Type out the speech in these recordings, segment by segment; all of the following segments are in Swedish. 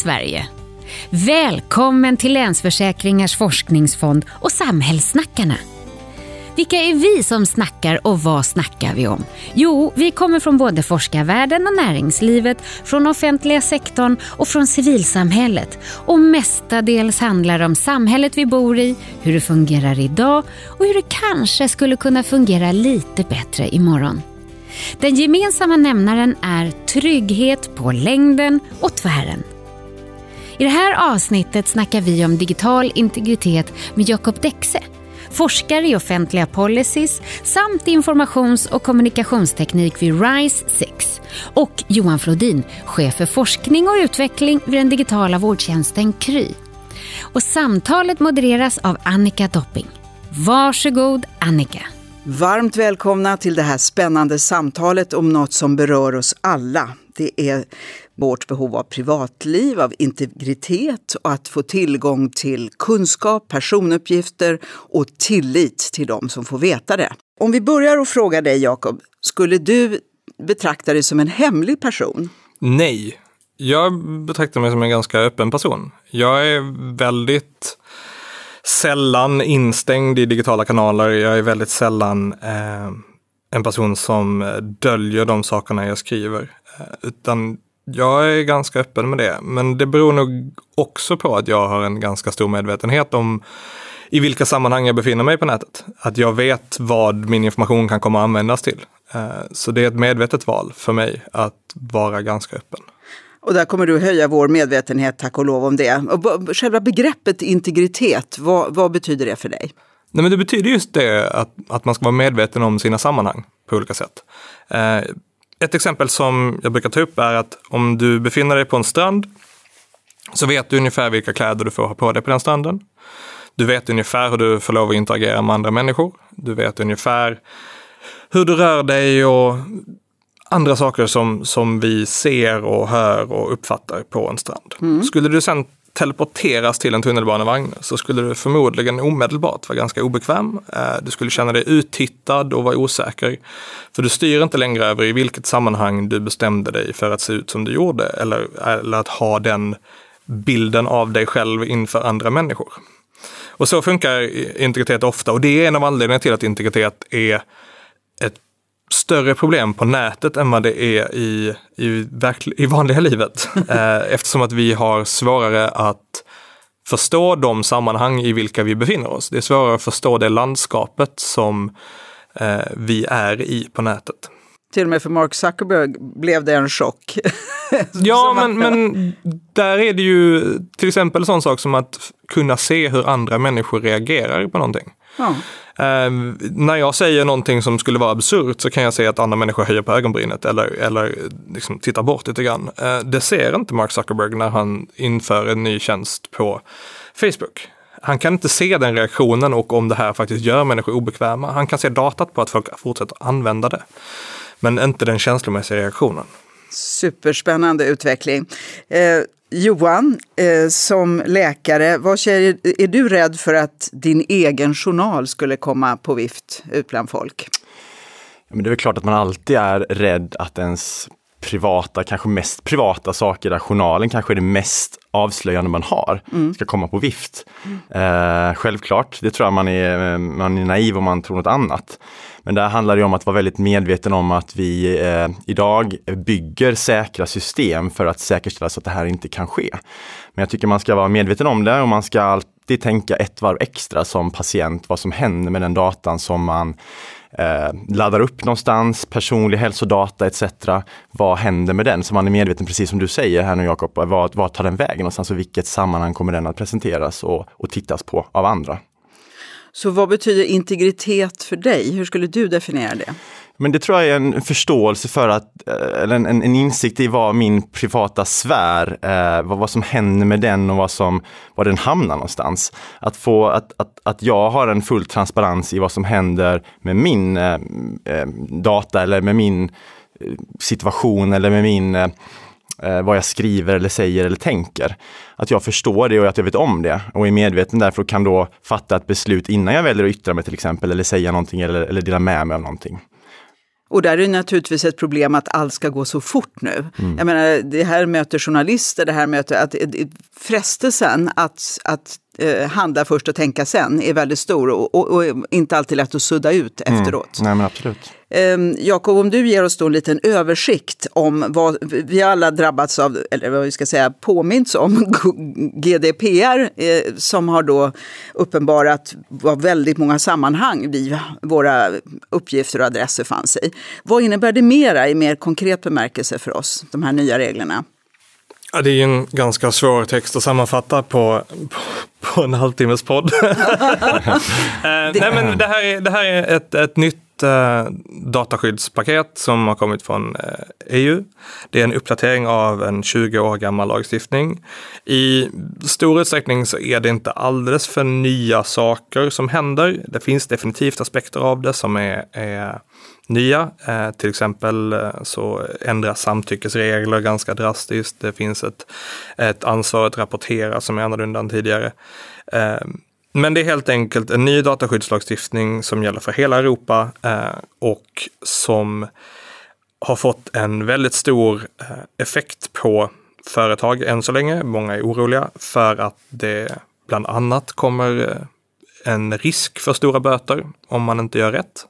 Sverige. Välkommen till Länsförsäkringars forskningsfond och Samhällssnackarna. Vilka är vi som snackar och vad snackar vi om? Jo, vi kommer från både forskarvärlden och näringslivet, från offentliga sektorn och från civilsamhället. Och mestadels handlar det om samhället vi bor i, hur det fungerar idag och hur det kanske skulle kunna fungera lite bättre imorgon. Den gemensamma nämnaren är trygghet på längden och tvären. I det här avsnittet snackar vi om digital integritet med Jakob Dexe forskare i offentliga policies samt informations och kommunikationsteknik vid RISE 6 och Johan Flodin, chef för forskning och utveckling vid den digitala vårdtjänsten Kry. Och samtalet modereras av Annika Dopping. Varsågod Annika. Varmt välkomna till det här spännande samtalet om något som berör oss alla. Det är vårt behov av privatliv, av integritet och att få tillgång till kunskap, personuppgifter och tillit till de som får veta det. Om vi börjar och fråga dig Jakob, skulle du betrakta dig som en hemlig person? Nej, jag betraktar mig som en ganska öppen person. Jag är väldigt sällan instängd i digitala kanaler. Jag är väldigt sällan eh, en person som döljer de sakerna jag skriver. Eh, utan jag är ganska öppen med det, men det beror nog också på att jag har en ganska stor medvetenhet om i vilka sammanhang jag befinner mig på nätet. Att jag vet vad min information kan komma att användas till. Eh, så det är ett medvetet val för mig att vara ganska öppen. Och där kommer du höja vår medvetenhet, tack och lov om det. Och själva begreppet integritet, vad, vad betyder det för dig? Nej, men det betyder just det att, att man ska vara medveten om sina sammanhang på olika sätt. Ett exempel som jag brukar ta upp är att om du befinner dig på en strand så vet du ungefär vilka kläder du får ha på dig på den stranden. Du vet ungefär hur du får lov att interagera med andra människor. Du vet ungefär hur du rör dig och andra saker som, som vi ser och hör och uppfattar på en strand. Mm. Skulle du sen teleporteras till en tunnelbanevagn så skulle du förmodligen omedelbart vara ganska obekväm. Eh, du skulle känna dig uttittad och vara osäker. För du styr inte längre över i vilket sammanhang du bestämde dig för att se ut som du gjorde eller, eller att ha den bilden av dig själv inför andra människor. Och så funkar integritet ofta och det är en av anledningarna till att integritet är ett större problem på nätet än vad det är i, i, i vanliga livet. Eh, eftersom att vi har svårare att förstå de sammanhang i vilka vi befinner oss. Det är svårare att förstå det landskapet som eh, vi är i på nätet. Till och med för Mark Zuckerberg blev det en chock. ja, men, men där är det ju till exempel en sån sak som att kunna se hur andra människor reagerar på någonting. Ja. Eh, när jag säger någonting som skulle vara absurt så kan jag se att andra människor höjer på ögonbrynet eller, eller liksom tittar bort lite grann. Eh, det ser inte Mark Zuckerberg när han inför en ny tjänst på Facebook. Han kan inte se den reaktionen och om det här faktiskt gör människor obekväma. Han kan se datat på att folk fortsätter använda det. Men inte den känslomässiga reaktionen. Superspännande utveckling. Eh, Johan, eh, som läkare, vad säger, är du rädd för att din egen journal skulle komma på vift ut bland folk? Ja, men det är väl klart att man alltid är rädd att ens privata, kanske mest privata saker, där journalen kanske är det mest avslöjande man har, mm. ska komma på vift. Mm. Eh, självklart, det tror jag man är, man är naiv om man tror något annat. Men där handlar det om att vara väldigt medveten om att vi eh, idag bygger säkra system för att säkerställa så att det här inte kan ske. Men jag tycker man ska vara medveten om det och man ska alltid tänka ett varv extra som patient vad som händer med den datan som man eh, laddar upp någonstans, personlig hälsodata etc. Vad händer med den? Så man är medveten, precis som du säger här nu Jakob, vad, tar den vägen någonstans och vilket sammanhang kommer den att presenteras och, och tittas på av andra? Så vad betyder integritet för dig? Hur skulle du definiera det? Men det tror jag är en förståelse för att, eh, eller en, en insikt i vad min privata sfär, eh, vad, vad som händer med den och vad som, var den hamnar någonstans. Att få, att, att, att jag har en full transparens i vad som händer med min eh, eh data eller med min eh, situation eller med min eh, vad jag skriver eller säger eller tänker. Att jag förstår det och att jag vet om det och är medveten därför och kan då fatta ett beslut innan jag väljer att yttra mig till exempel eller säga någonting eller, eller dela med mig av någonting. Och där är det naturligtvis ett problem att allt ska gå så fort nu. Mm. Jag menar, det här möter journalister, det här möter att frestelsen att, att eh, handla först och tänka sen är väldigt stor och, och, och inte alltid lätt att sudda ut mm. efteråt. Nej, men absolut. Eh, Jakob, om du ger oss då en liten översikt om vad vi alla drabbats av, eller vad vi ska säga påminns om, GDPR, eh, som har då uppenbarat vad väldigt många sammanhang vi, våra uppgifter och adresser fanns i. Vad innebär det mera i mer konkret bemärkelse för oss, de här nya reglerna? Ja, det är en ganska svår text att sammanfatta på, på, en halvtimmes podd. eh, nej, men det här är, det här är ett, ett nytt eh, dataskyddspaket som har kommit från eh, EU. Det är en uppdatering av en 20 år gammal lagstiftning. I stor utsträckning så är det inte alldeles för nya saker som händer. Det finns definitivt aspekter av det som är, är nya. Eh, till exempel eh, så ändras samtyckesregler ganska drastiskt. Det finns ett, ett ansvar att rapportera som är annorlunda än tidigare. Eh, men det är helt enkelt en ny dataskyddslagstiftning som gäller för hela Europa och som har fått en väldigt stor effekt på företag än så länge. Många är oroliga för att det bland annat kommer en risk för stora böter om man inte gör rätt.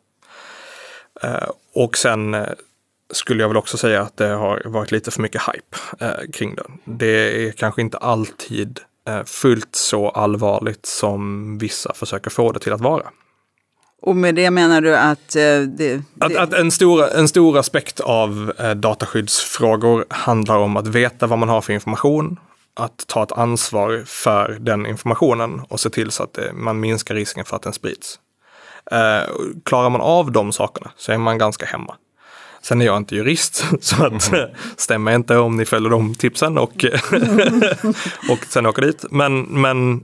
Eh, och sen eh, skulle jag väl också säga att det har varit lite för mycket hype eh, kring den. Det är kanske inte alltid fullt så allvarligt som vissa försöker få det till att vara. Och med det menar du att... det, det... Att, att, en, stor, en stor aspekt av dataskyddsfrågor handlar om att veta vad man har för information, att ta ett ansvar för den informationen och se till så att man minskar risken för att den sprids. Eh, klarar man av de sakerna så är man ganska hemma. Sen är jag inte jurist, så att, mm. stämmer inte om ni följer de tipsen och, och sen åker dit. Men, men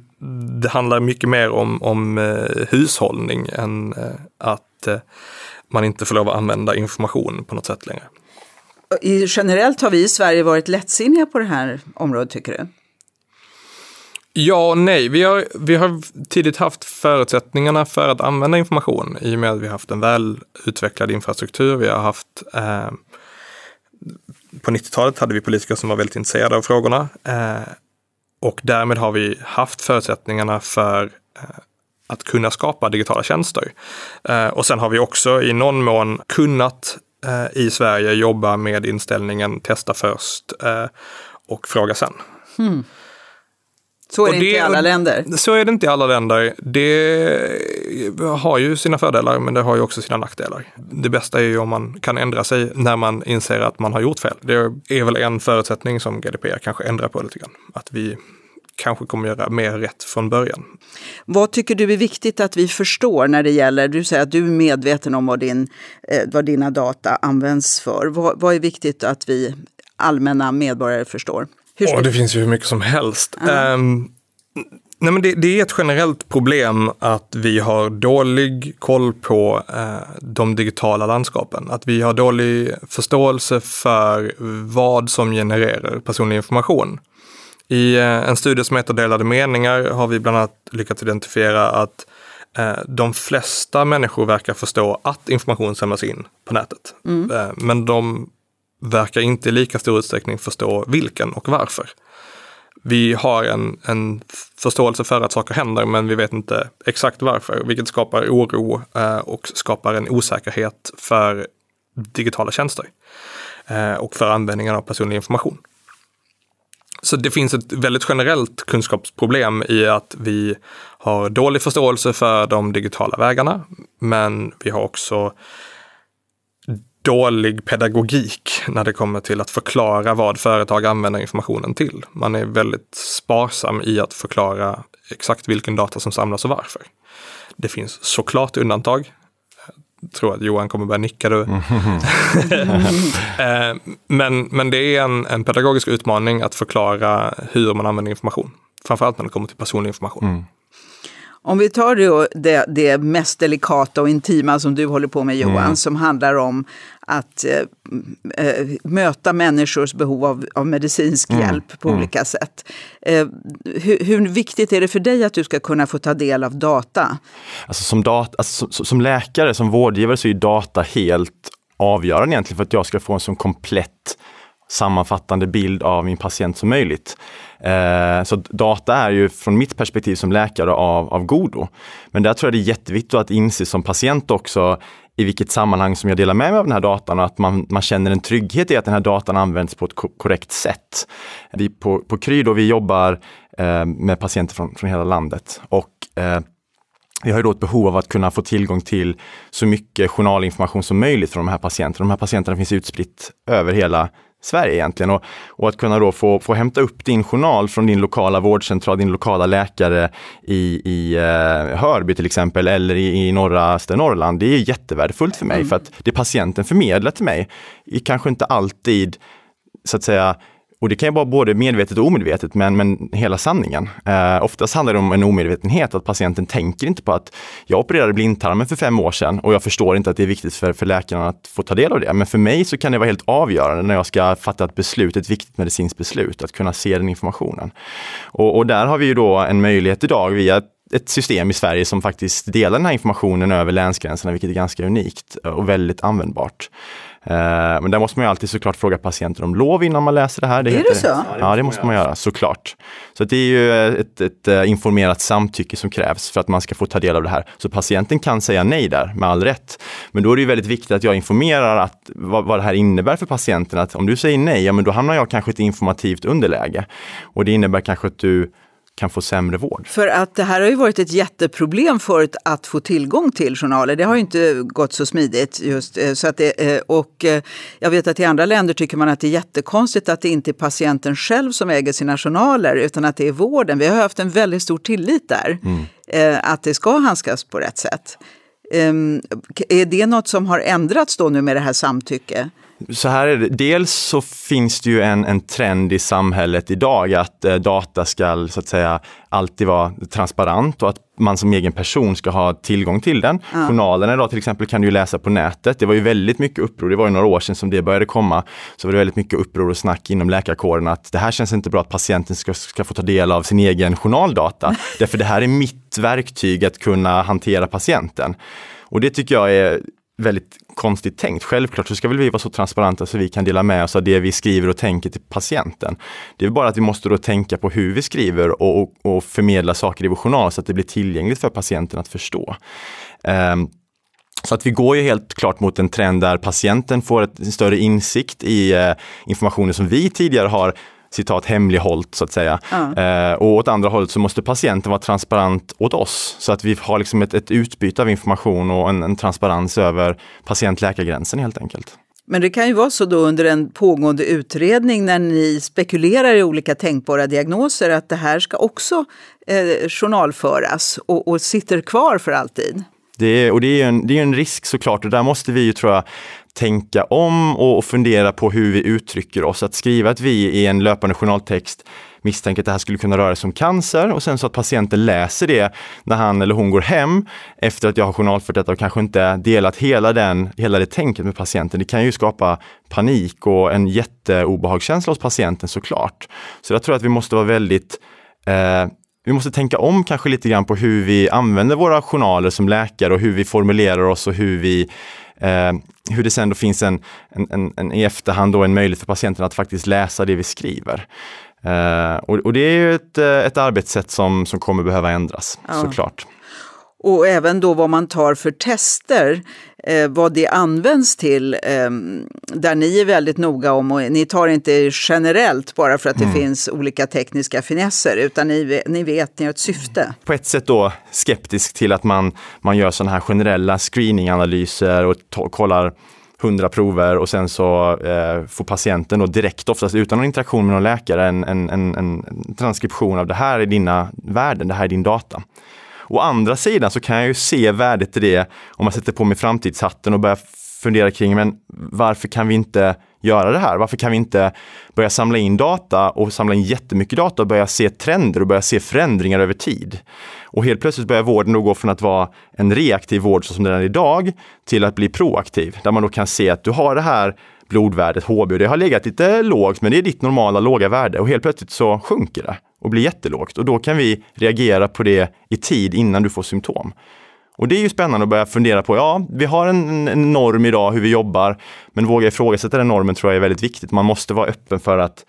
det handlar mycket mer om, om eh, hushållning än eh, att eh, man inte får lov att använda information på något sätt längre. Generellt har vi i Sverige varit lättsinniga på det här området, tycker du? Ja och nej. Vi har, vi har tidigt haft förutsättningarna för att använda information i och med att vi har haft en väl utvecklad infrastruktur. Vi har haft eh, på 90-talet hade vi politiker som var väldigt intresserade av frågorna. Eh, och därmed har vi haft förutsättningarna för eh, att kunna skapa digitala tjänster. Eh, och sen har vi också i någon mån kunnat eh, i Sverige jobba med inställningen testa först eh, och fråga sen. Hmm. Så är det, det, inte i alla länder. Så är det inte i alla länder. Det har ju sina fördelar men det har ju också sina nackdelar. Det bästa är ju om man kan ändra sig när man inser att man har gjort fel. Det är väl en förutsättning som GDPR kanske ändrar på lite grann. Att vi kanske kommer göra mer rätt från början. Vad tycker du är viktigt att vi förstår när det gäller, du säger att du är medveten om vad, din, eh, vad dina data används för. Vad, vad är viktigt att vi allmänna medborgare förstår? Hur ska... oh, det finns ju hur mycket som helst. Uh. Um, nej men det, det, är ett generellt problem att vi har dålig koll på uh, de digitala landskapen. Att vi har dålig förståelse för vad som genererar personlig information. I uh, en studie som heter Delade meningar har vi bland annat lyckats identifiera att eh, de flesta människor verkar förstå att information samlas in på nätet. Mm. Men de verkar inte i lika stor utsträckning förstå vilken och varför. Vi har en, en förståelse för att saker händer men vi vet inte exakt varför, vilket skapar oro eh, och skapar en osäkerhet för digitala tjänster eh, och för användningen av personlig information. Så det finns ett väldigt generellt kunskapsproblem i att vi har dålig förståelse för de digitala vägarna, men vi har också dålig pedagogik när det kommer till att förklara vad företag använder informationen till. Man är väldigt sparsam i att förklara exakt vilken data som samlas och varför. Det finns såklart undantag. Jag tror att Johan kommer börja nicka nu. Eh, men, men det är en, en pedagogisk utmaning att förklara hur man använder information. Framförallt när det kommer till personlig information. Mm. Om vi tar det, det, det, mest delikata och intima som du håller på med Johan, mm. som handlar om att eh, eh, möta människors behov av, av medicinsk mm. hjälp på mm. olika sätt. Eh, hur, hur, viktigt är det för dig att du ska kunna få ta del av data? Alltså som, dat alltså, som, som läkare, som vårdgivare så är data helt avgörande egentligen för att jag ska få en så komplett sammanfattande bild av min patient som möjligt. Eh, så data är ju från mitt perspektiv som läkare av, av godo. Men där tror jag det är jätteviktigt att inse som patient också i vilket sammanhang som jag delar med mig av den här datan och att man, man känner en trygghet i att den här datan används på ett korrekt sätt. Vi på, på Kry då, vi jobbar eh, med patienter från, från hela landet och eh, vi har ju då ett behov av att kunna få tillgång till så mycket journalinformation som möjligt från de här patienterna. De här patienterna finns utspritt över hela Sverige egentligen. Och, och att kunna då få, få hämta upp din journal från din lokala vårdcentral, din lokala läkare i, i eh, Hörby till exempel eller i, i norra Norrland. Det är jättevärdefullt för mig mm. för att det patienten förmedlar till mig är kanske inte alltid så att säga och det kan ju vara både medvetet och omedvetet, men, men hela sanningen. Eh, oftast handlar det om en omedvetenhet, att patienten tänker inte på att jag opererade blindtarmen för fem år sedan och jag förstår inte att det är viktigt för, för läkaren att få ta del av det. Men för mig så kan det vara helt avgörande när jag ska fatta ett beslut, ett viktigt medicinskt beslut, att kunna se den informationen. Och, och där har vi ju då en möjlighet idag via ett system i Sverige som faktiskt delar den här informationen över länsgränserna, vilket är ganska unikt och väldigt användbart. Eh, men där måste man ju alltid såklart fråga patienten om lov innan man läser det här. Det är heter, det så? Ja, det måste man göra såklart. Så det är ju ett, ett, eh, informerat samtycke som krävs för att man ska få ta del av det här. Så patienten kan säga nej där med all rätt. Men då är det ju väldigt viktigt att jag informerar att, vad, vad det här innebär för patienten. Att om du säger nej, ja men då hamnar jag kanske i ett informativt underläge. Och det innebär kanske att du kan få sämre vård. För att det här har ju varit ett jätteproblem förut att få tillgång till journaler. Det har ju inte gått så smidigt. just eh, så att det, eh, Och eh, jag vet att i andra länder tycker man att det är jättekonstigt att det inte är patienten själv som äger sina journaler utan att det är vården. Vi har haft en väldigt stor tillit där. Mm. Att det ska handskas på rätt sätt. Ehm, är det något som har ändrats då nu med det här samtycke? Så här är det, dels så finns det ju en, en trend i samhället idag att eh, data ska så att säga alltid vara transparent och att man som egen person ska ha tillgång till den. Ja. Journalerna idag till exempel kan du läsa på nätet. Det var ju väldigt mycket uppror, det var ju några år sedan som det började komma. Så var det väldigt mycket uppror och snack inom läkarkåren att det här känns inte bra att patienten ska, ska få ta del av sin egen journaldata. Därför det här är mitt verktyg att kunna hantera patienten. Och det tycker jag är väldigt konstigt tänkt. Självklart så ska väl vi vara så transparenta så vi kan dela med oss av det vi skriver och tänker till patienten. Det är bara att vi måste då tänka på hur vi skriver och, och, och förmedla saker i vår journal så att det blir tillgängligt för patienten att förstå. Um, så att vi går ju helt klart mot en trend där patienten får ett, en större insikt i eh, informationen som vi tidigare har citat hemlighållt så att säga. Ja. Eh, och åt andra hållet så måste patienten vara transparent åt oss så att vi har liksom ett, ett utbyte av information och en, en transparens över patient-läkargränsen helt enkelt. Men det kan ju vara så då under en pågående utredning när ni spekulerar i olika tänkbara diagnoser att det här ska också eh, journalföras och, och sitter kvar för alltid. Det är, och det är, en, det är en risk såklart och där måste vi ju tror jag tänka om och fundera på hur vi uttrycker oss. Att skriva att vi i en löpande journaltext misstänker att det här skulle kunna röra sig om cancer och sen så att patienten läser det när han eller hon går hem efter att jag har journalfört detta och kanske inte delat hela, den, hela det tänket med patienten. Det kan ju skapa panik och en jätteobehagskänsla hos patienten såklart. Så jag tror att vi måste vara väldigt eh, vi måste tänka om kanske lite grann på hur vi använder våra journaler som läkare och hur vi formulerar oss och hur vi eh, hur det sen då finns en, en, en, en, i efterhand då en möjlighet för patienten att faktiskt läsa det vi skriver. Eh, och, och, det är ju ett, eh, ett arbetssätt som, som kommer behöva ändras ja. såklart. Och även då vad man tar för tester, eh, vad det används till, eh, där ni är väldigt noga om, och ni tar inte generellt bara för att mm. det finns olika tekniska finesser, utan ni, ni vet, ni har ett syfte. På ett sätt då skeptisk till att man, man gör sådana här generella screeninganalyser och kollar hundra prover och sen så eh, får patienten då direkt, oftast utan någon interaktion med någon läkare, en, en, en, en transkription av det här är dina värden, det här är din data. Å andra sidan så kan jag ju se värdet i det om man sätter på mig framtidshatten och börjar fundera kring, men varför kan vi inte göra det här? Varför kan vi inte börja samla in data och samla in jättemycket data och börja se trender och börja se förändringar över tid? Och helt plötsligt börjar vården då gå från att vara en reaktiv vård så som den är idag till att bli proaktiv, där man då kan se att du har det här blodvärdet HB det har legat lite lågt, men det är ditt normala låga värde och helt plötsligt så sjunker det och blir jättelågt och då kan vi reagera på det i tid innan du får symptom. Och det är ju spännande att börja fundera på, ja, vi har en, en norm idag hur vi jobbar, men våga ifrågasätta den normen tror jag är väldigt viktigt. Man måste vara öppen för att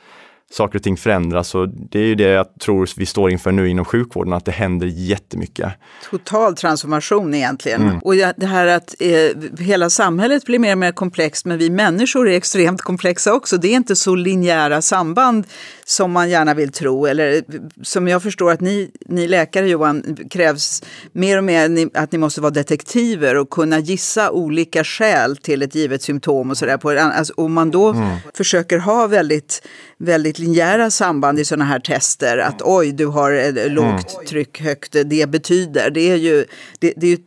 saker och ting förändras och det är ju det jag tror vi står inför nu inom sjukvården, att det händer jättemycket. Total transformation egentligen. Mm. Och det här att eh, hela samhället blir mer och mer komplext, men vi människor är extremt komplexa också. Det är inte så linjära samband som man gärna vill tro. Eller som jag förstår att ni, ni läkare Johan, krävs mer och mer att ni måste vara detektiver och kunna gissa olika skäl till ett givet symptom och sådär. Alltså, om man då mm. försöker ha väldigt, väldigt linjära samband i sådana här tester, att oj, du har lågt mm. tryck, högt, det betyder, det är ju, det, det är ju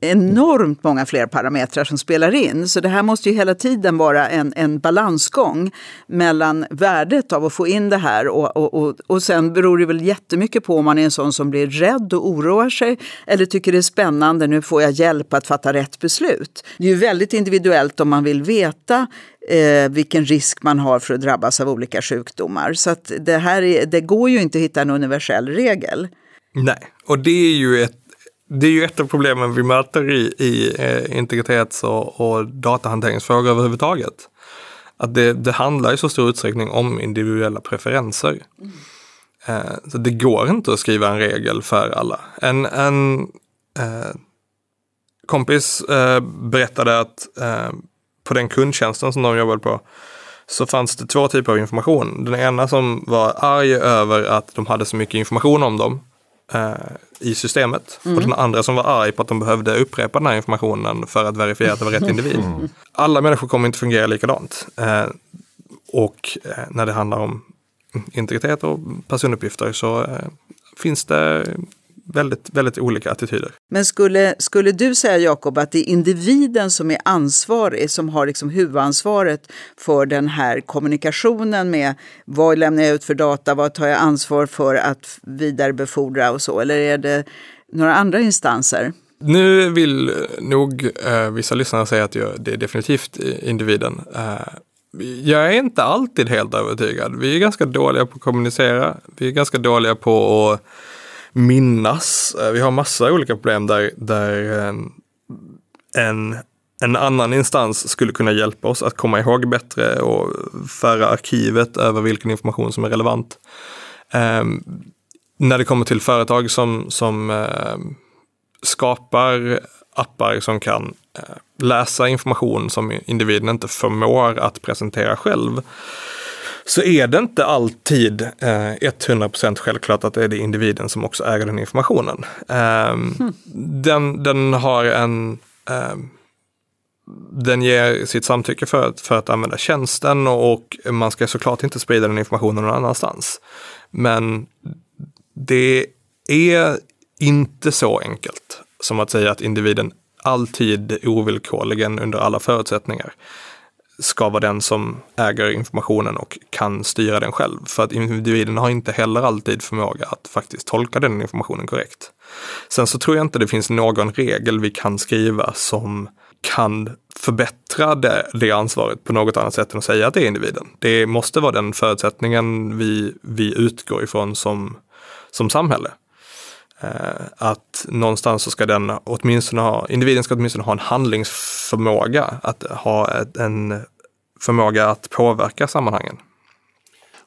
enormt många fler parametrar som spelar in. Så det här måste ju hela tiden vara en, en balansgång mellan värdet av att få in det här och, och, och, och sen beror det väl jättemycket på om man är en sån som blir rädd och oroar sig eller tycker det är spännande, nu får jag hjälp att fatta rätt beslut. Det är ju väldigt individuellt om man vill veta eh, vilken risk man har för att drabbas av olika sjukdomar. Så att det, här är, det går ju inte att hitta en universell regel. Nej, och det är ju ett det är ju ett av problemen vi möter i, i eh, integritets och, och datahanteringsfrågor överhuvudtaget. Att det, det, handlar i så stor utsträckning om individuella preferenser. Mm. Eh, så det går inte att skriva en regel för alla. En, en eh, kompis eh, berättade att eh, på den kundtjänsten som de jobbade på så fanns det två typer av information. Den ena som var arg över att de hade så mycket information om dem i systemet. Mm. Och den andra som var arg på att de behövde upprepa den här informationen för att verifiera att det var rätt individ. Mm. Alla människor kommer inte fungera likadant. Eh, och eh, när det handlar om integritet och personuppgifter så eh, finns det väldigt, väldigt olika attityder. Men skulle, skulle du säga Jakob att det är individen som är ansvarig, som har liksom huvudansvaret för den här kommunikationen med vad lämnar jag ut för data, vad tar jag ansvar för att vidarebefordra och så, eller är det några andra instanser? Nu vill nog eh, vissa lyssnare säga att det är definitivt individen. Eh, jag är inte alltid helt övertygad. Vi är ganska dåliga på att kommunicera. Vi är ganska dåliga på att minnas. Eh, vi har massa olika problem där, där eh, en, en annan instans skulle kunna hjälpa oss att komma ihåg bättre och föra arkivet över vilken information som är relevant. Ehm, när det kommer till företag som, som eh, skapar appar som kan läsa information som individen inte förmår att presentera själv så är det inte alltid eh, 100% självklart att det är det individen som också äger den informationen. Eh, mm. den, den har en eh, den ger sitt samtycke för att, för att använda tjänsten och man ska såklart inte sprida den informationen någon annanstans. Men det är inte så enkelt som att säga att individen alltid ovillkorligen under alla förutsättningar ska vara den som äger informationen och kan styra den själv. För att individen har inte heller alltid förmåga att faktiskt tolka den informationen korrekt. Sen så tror jag inte det finns någon regel vi kan skriva som kan förbättra det, det ansvaret på något annat sätt än att säga att det är individen. Det måste vara den förutsättningen vi, vi utgår ifrån som, som samhälle. Eh, att någonstans så ska den åtminstone ha, individen ska åtminstone ha en handlingsförmåga, att ha en förmåga att påverka sammanhangen.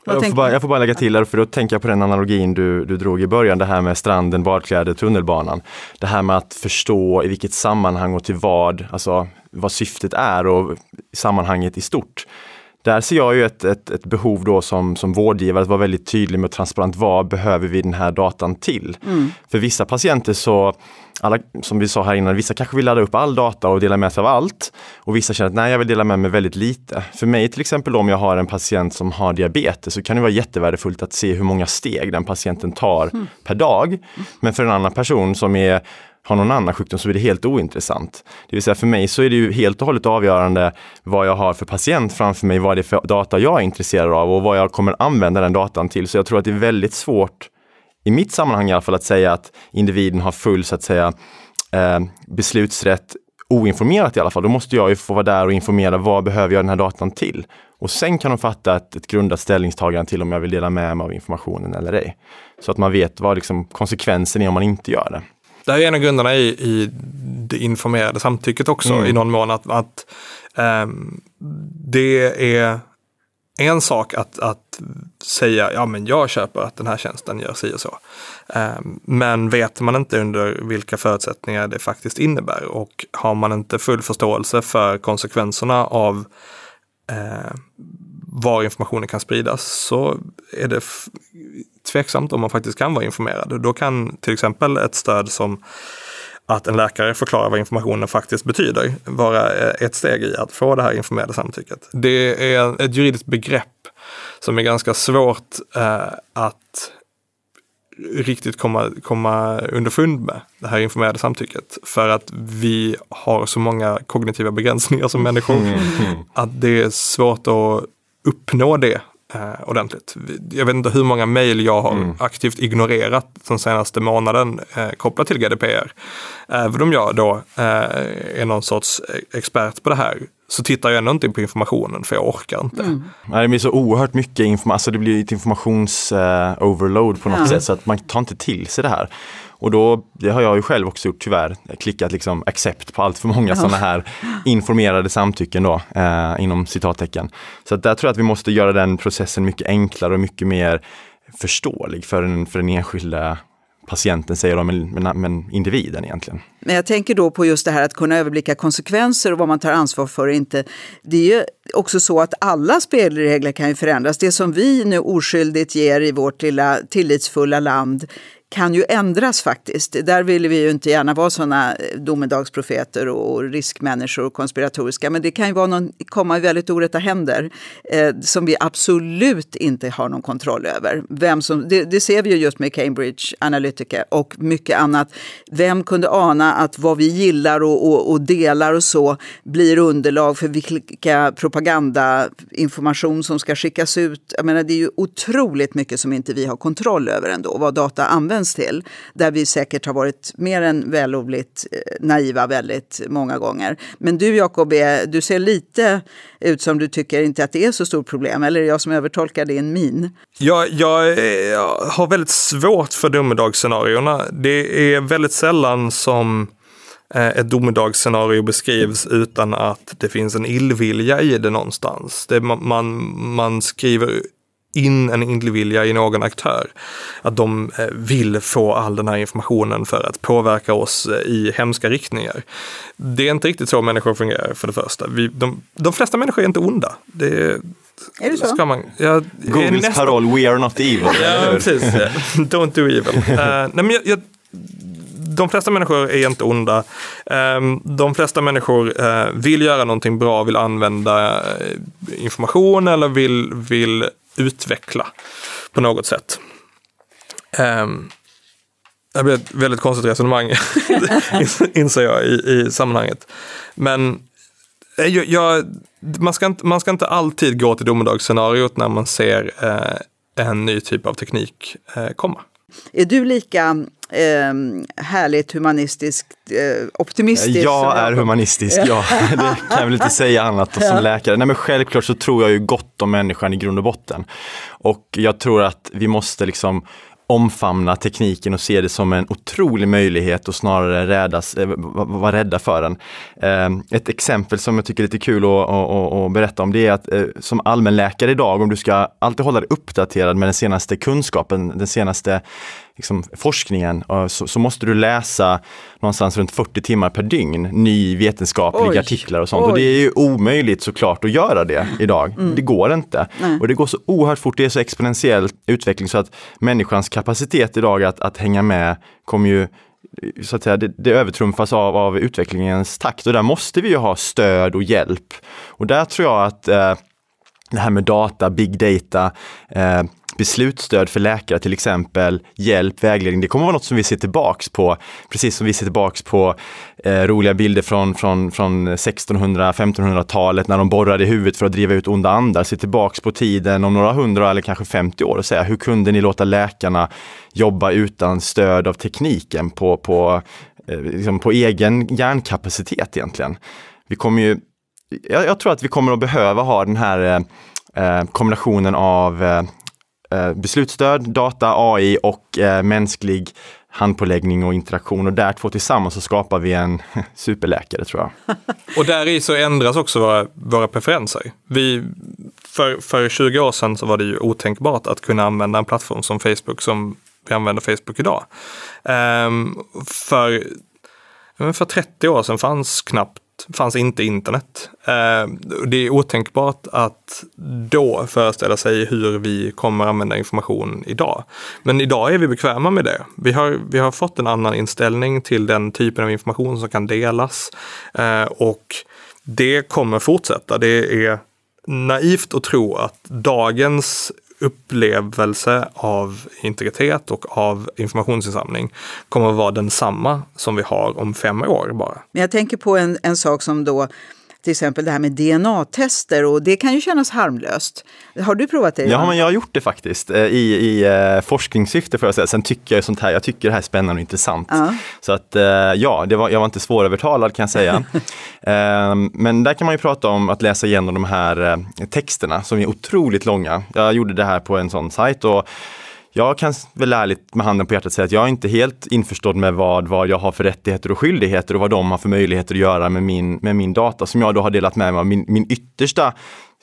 Jag får, bara, jag får bara lägga till, för då tänker jag på den analogin du, du drog i början, det här med stranden, badkläder, tunnelbanan. Det här med att förstå i vilket sammanhang och till vad, alltså vad syftet är och sammanhanget i stort. Där ser jag ju ett, ett, ett, behov då som, som vårdgivare att vara väldigt tydlig med transparent. Vad behöver vi den här datan till? Mm. För vissa patienter så, alla, som vi sa här innan, vissa kanske vill ladda upp all data och dela med sig av allt. Och vissa känner att nej, jag vill dela med mig väldigt lite. För mig till exempel om jag har en patient som har diabetes så kan det vara jättevärdefullt att se hur många steg den patienten tar mm. per dag. Men för en annan person som är har någon annan sjukdom så är det helt ointressant. Det vill säga för mig så är det ju helt och hållet avgörande vad jag har för patient framför mig, vad det är för data jag är intresserad av och vad jag kommer använda den datan till. Så jag tror att det är väldigt svårt, i mitt sammanhang i alla fall, att säga att individen har full så att säga eh, beslutsrätt oinformerat i alla fall. Då måste jag ju få vara där och informera vad behöver jag den här datan till? Och sen kan de fatta ett, ett grundat ställningstagande till om jag vill dela med mig av informationen eller ej. Så att man vet vad liksom konsekvensen är om man inte gör det. Det här är en av grunderna i, i det informerade samtycket också Mm. i någon mån. Att, att ehm, det är en sak att, att säga, ja men jag köper att den här tjänsten gör si och så. Ehm, men vet man inte under vilka förutsättningar det faktiskt innebär och har man inte full förståelse för konsekvenserna av eh, var informationen kan spridas så är det tveksamt om man faktiskt kan vara informerad. Då kan till exempel ett stöd som att en läkare förklarar vad informationen faktiskt betyder vara eh, ett steg i att få det här informerade samtycket. Det är ett juridiskt begrepp som är ganska svårt eh, att riktigt komma, komma underfund med det här informerade samtycket. För att vi har så många kognitiva begränsningar som människor att det är svårt att uppnå det eh, ordentligt. Jag vet inte hur många mejl jag har aktivt ignorerat den senaste månaden eh, kopplat till GDPR. Även om jag då eh, är någon sorts expert på det här så tittar jag ändå inte på informationen för jag orkar inte. Nej, det blir så oerhört mycket information, alltså det blir ett informations-overload på något Ja. sätt så att man tar inte till sig det här. Och då, det har jag ju själv också gjort tyvärr, klickat liksom accept på allt för många sådana här informerade samtycken då, eh, inom citattecken. Så där tror jag att vi måste göra den processen mycket enklare och mycket mer förståelig för den, för den enskilda patienten, säger de, men, men, men individen egentligen. Men jag tänker då på just det här att kunna överblicka konsekvenser och vad man tar ansvar för och inte. Det är ju också så att alla spelregler kan ju förändras. Det som vi nu oskyldigt ger i vårt lilla tillitsfulla land kan ju ändras faktiskt. Där vill vi ju inte gärna vara sådana eh, domedagsprofeter och riskmänniskor och konspiratoriska. Men det kan ju vara någon, komma i väldigt orätta händer eh, som vi absolut inte har någon kontroll över. Vem som, det, det ser vi ju just med Cambridge Analytica och mycket annat. Vem kunde ana att vad vi gillar och, och, och delar och så blir underlag för vilka propagandainformation som ska skickas ut. Jag menar, det är ju otroligt mycket som inte vi har kontroll över ändå, vad data används till. Där vi säkert har varit mer än vällovligt eh, naiva väldigt många gånger. Men du Jakob, du ser lite ut som du tycker inte att det är så stort problem. Eller är det jag som övertolkar din min? Jag, jag, jag har väldigt svårt för domedagsscenarierna. Det är väldigt sällan som eh, ett domedagsscenario beskrivs utan att det finns en illvilja i det någonstans. Det, man, man, man skriver in en illvilja i någon aktör. Att de eh, vill få all den här informationen för att påverka oss eh, i hemska riktningar. Det är inte riktigt så människor fungerar för det första. Vi, de, de flesta människor är inte onda. Det Är det så? Ska man, är Googles nästan- paroll, we are not evil. Ja, precis. ja. Don't do evil. Eh, nej, men jag, jag, de flesta människor är inte onda. Ehm, de flesta människor vill göra någonting bra, vill använda information eller vill, vill utveckla på något sätt. Um, det blir ett väldigt konstigt resonemang, inser jag i, i sammanhanget. Men eh, jag, jag, man, ska inte, man ska inte alltid gå till domedagsscenariot när man ser eh, en ny typ av teknik eh, komma. Är du lika eh, härligt humanistisk, eh, optimistisk? som Jag är humanistisk, ja. Det kan jag väl inte säga annat som läkare. Nej men självklart så tror jag ju gott om människan i grund och botten. Och jag tror att vi måste liksom omfamna tekniken och se det som en otrolig möjlighet och snarare rädas, eh, va- vara rädda för den. Eh, Ett exempel som jag tycker är lite kul att, att, att, att berätta om det är att eh, som allmänläkare idag, om du ska alltid hålla dig uppdaterad med den senaste kunskapen, den senaste liksom, forskningen, eh, så, så måste du läsa någonstans runt 40 timmar per dygn, ny vetenskapliga Oj, artiklar och sånt. Och det oj. är ju omöjligt såklart att göra det idag. Det går inte. Nej. Och det går så oerhört fort, det är så exponentiell utveckling så att människans kapacitet idag att, att hänga med kommer ju så att säga, det, det övertrumfas av, av utvecklingens takt och där måste vi ju ha stöd och hjälp. Och där tror jag att eh, det här med data, big data, eh, beslutsstöd för läkare till exempel, hjälp, vägledning, det kommer vara något som vi ser tillbaks på, precis som vi ser tillbaks på eh, roliga bilder från, från, från 1600-1500-talet när de borrade i huvudet för att driva ut onda andar, se tillbaks på tiden om några hundra eller kanske 50 år och säga hur kunde ni låta läkarna jobba utan stöd av tekniken på, på, eh, liksom på egen hjärnkapacitet egentligen. Vi kommer ju jag, jag tror att vi kommer att behöva ha den här eh, eh kombinationen av eh, eh, beslutsstöd, data, AI och eh, mänsklig handpåläggning och interaktion och där två tillsammans så skapar vi en superläkare tror jag. och där i så ändras också våra, våra preferenser. Vi, för, för 20 år sedan så var det ju otänkbart att kunna använda en plattform som Facebook som vi använder Facebook idag. Um, för, för 30 år sedan fanns knappt fanns inte internet. Eh, det är otänkbart att då föreställa sig hur vi kommer använda information idag. Men idag är vi bekväma med det. Vi har, vi har fått en annan inställning till den typen av information som kan delas eh, och det kommer fortsätta. Det är naivt att tro att dagens upplevelse av integritet och av informationsinsamling kommer att vara densamma som vi har om fem år bara. Men jag tänker på en, en sak som då till exempel det här med DNA-tester och det kan ju kännas harmlöst. Har du provat det? Ja, men jag har gjort det faktiskt eh, i, i uh, forskningssyfte får jag säga. Sen tycker jag sånt här, jag tycker det här är spännande och intressant. Uh. Så att uh, ja, det var, jag var inte svårövertalad kan jag säga. uh, men där kan man ju prata om att läsa igenom de här texterna som är otroligt långa. Jag gjorde det här på en sån sajt och jag kan väl ärligt med handen på hjärtat säga att jag är inte helt införstådd med vad, vad jag har för rättigheter och skyldigheter och vad de har för möjligheter att göra med min, med min data som jag då har delat med mig av min, min yttersta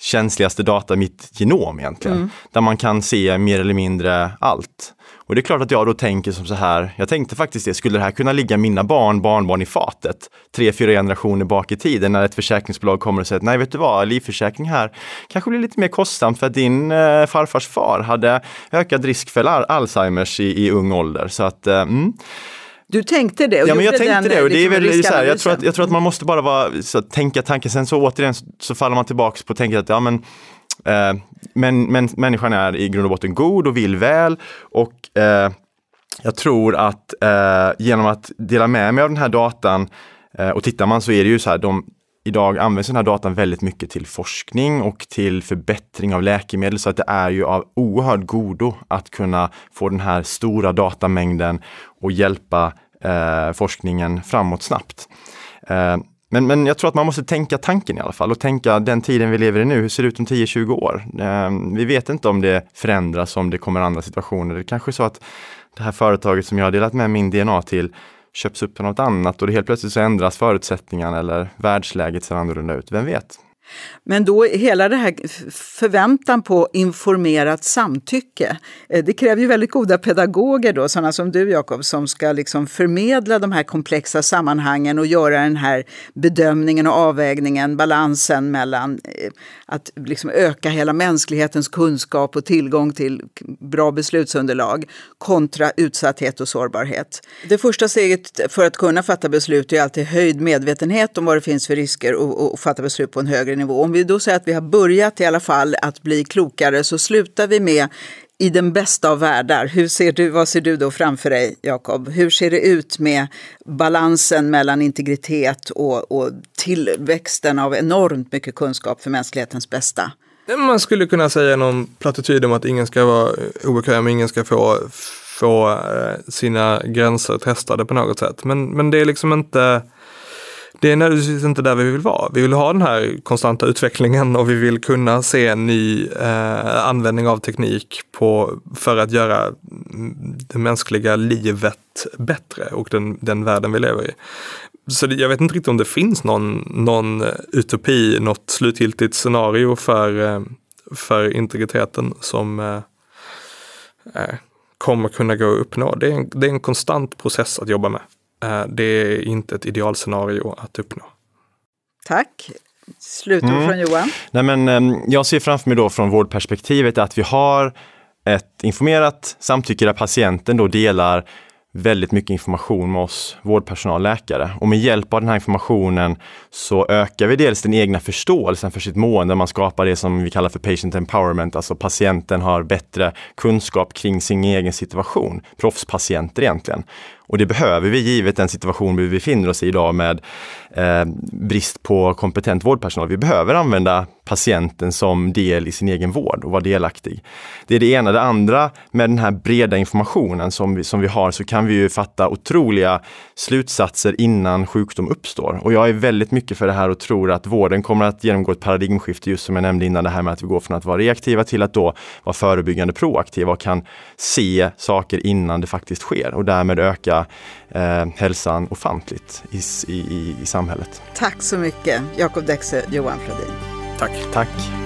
känsligaste data, mitt genom egentligen. Mm. Där man kan se mer eller mindre allt. Och det är klart att jag då tänker som så här, jag tänkte faktiskt det, skulle det här kunna ligga mina barn, barnbarn i fatet? Tre, fyra generationer bak i tiden när ett försäkringsbolag kommer och säger att nej vet du vad, livförsäkring här kanske blir lite mer kostsamt för att din eh, farfars far hade ökad risk för Alzheimers i, i ung ålder. Så att, eh, mm. Du tänkte det? Och ja, men jag tänkte den, det. Och det är liksom väl så här, jag, tror att, jag tror att man måste bara vara, så, tänka tanken. Sen så återigen så faller man tillbaks på tänka att ja, men, eh, men, men människan är i grund och botten god och vill väl. Och eh, jag tror att eh, genom att dela med mig av den här datan eh, och tittar man så är det ju så här, de, idag används den här datan väldigt mycket till forskning och till förbättring av läkemedel så att det är ju av oerhörd godo att kunna få den här stora datamängden och hjälpa eh, forskningen framåt snabbt. Eh, men, men jag tror att man måste tänka tanken i alla fall och tänka den tiden vi lever i nu, hur ser det ut om 10-20 år? Eh, vi vet inte om det förändras, om det kommer andra situationer. Det kanske är så att det här företaget som jag har delat med min DNA till köps upp av något annat och det helt plötsligt så ändras förutsättningarna eller världsläget ser annorlunda ut. Vem vet? Men då hela det här förväntan på informerat samtycke, eh, det kräver ju väldigt goda pedagoger då, sådana som du Jakob, som ska liksom förmedla de här komplexa sammanhangen och göra den här bedömningen och avvägningen, balansen mellan eh, att liksom öka hela mänsklighetens kunskap och tillgång till bra beslutsunderlag kontra utsatthet och sårbarhet. Det första steget för att kunna fatta beslut är alltid höjd medvetenhet om vad det finns för risker och, och fatta beslut på en högre nivå. Om vi då säger att vi har börjat i alla fall att bli klokare så slutar vi med i den bästa av världar, hur ser du, vad ser du då framför dig, Jakob? Hur ser det ut med balansen mellan integritet och, och tillväxten av enormt mycket kunskap för mänsklighetens bästa? Man skulle kunna säga någon plattityd om att ingen ska vara obekväm, ingen ska få, få eh, sina gränser testade på något sätt. Men, men det är liksom inte det är naturligtvis inte där vi vill vara. Vi vill ha den här konstanta utvecklingen och vi vill kunna se en ny eh, användning av teknik på, för att göra mm, det mänskliga livet bättre och den, den världen vi lever i. Så det, jag vet inte riktigt om det finns någon, någon utopi, något slutgiltigt scenario för, eh, för integriteten som eh, eh kommer kunna gå att uppnå. Det är, en, det är en konstant process att jobba med. Eh, det är inte ett idealscenario att uppnå. Tack. Slutord mm. från Johan? Nej, men, ehm, jag ser framför mig då från vårdperspektivet att vi har ett informerat samtycke där patienten då delar väldigt mycket information med oss vårdpersonal, läkare. Och med hjälp av den här informationen så ökar vi dels den egna förståelsen för sitt mående. Man skapar det som vi kallar för patient empowerment, alltså patienten har bättre kunskap kring sin egen situation. Proffspatienter egentligen. Och det behöver vi givet den situation vi befinner oss i idag med eh, brist på kompetent vårdpersonal. Vi behöver använda patienten som del i sin egen vård och vara delaktig. Det är det ena. Det andra, med den här breda informationen som vi, som vi har så kan vi ju fatta otroliga slutsatser innan sjukdom uppstår. Och jag är väldigt mycket för det här och tror att vården kommer att genomgå ett paradigmskifte, just som jag nämnde innan, det här med att vi går från att vara reaktiva till att då vara förebyggande proaktiva och kan se saker innan det faktiskt sker och därmed öka eh, hälsan ofantligt i, i, i samhället. Tack så mycket, Jakob Dexe, Johan Flodin. Tack. Tack.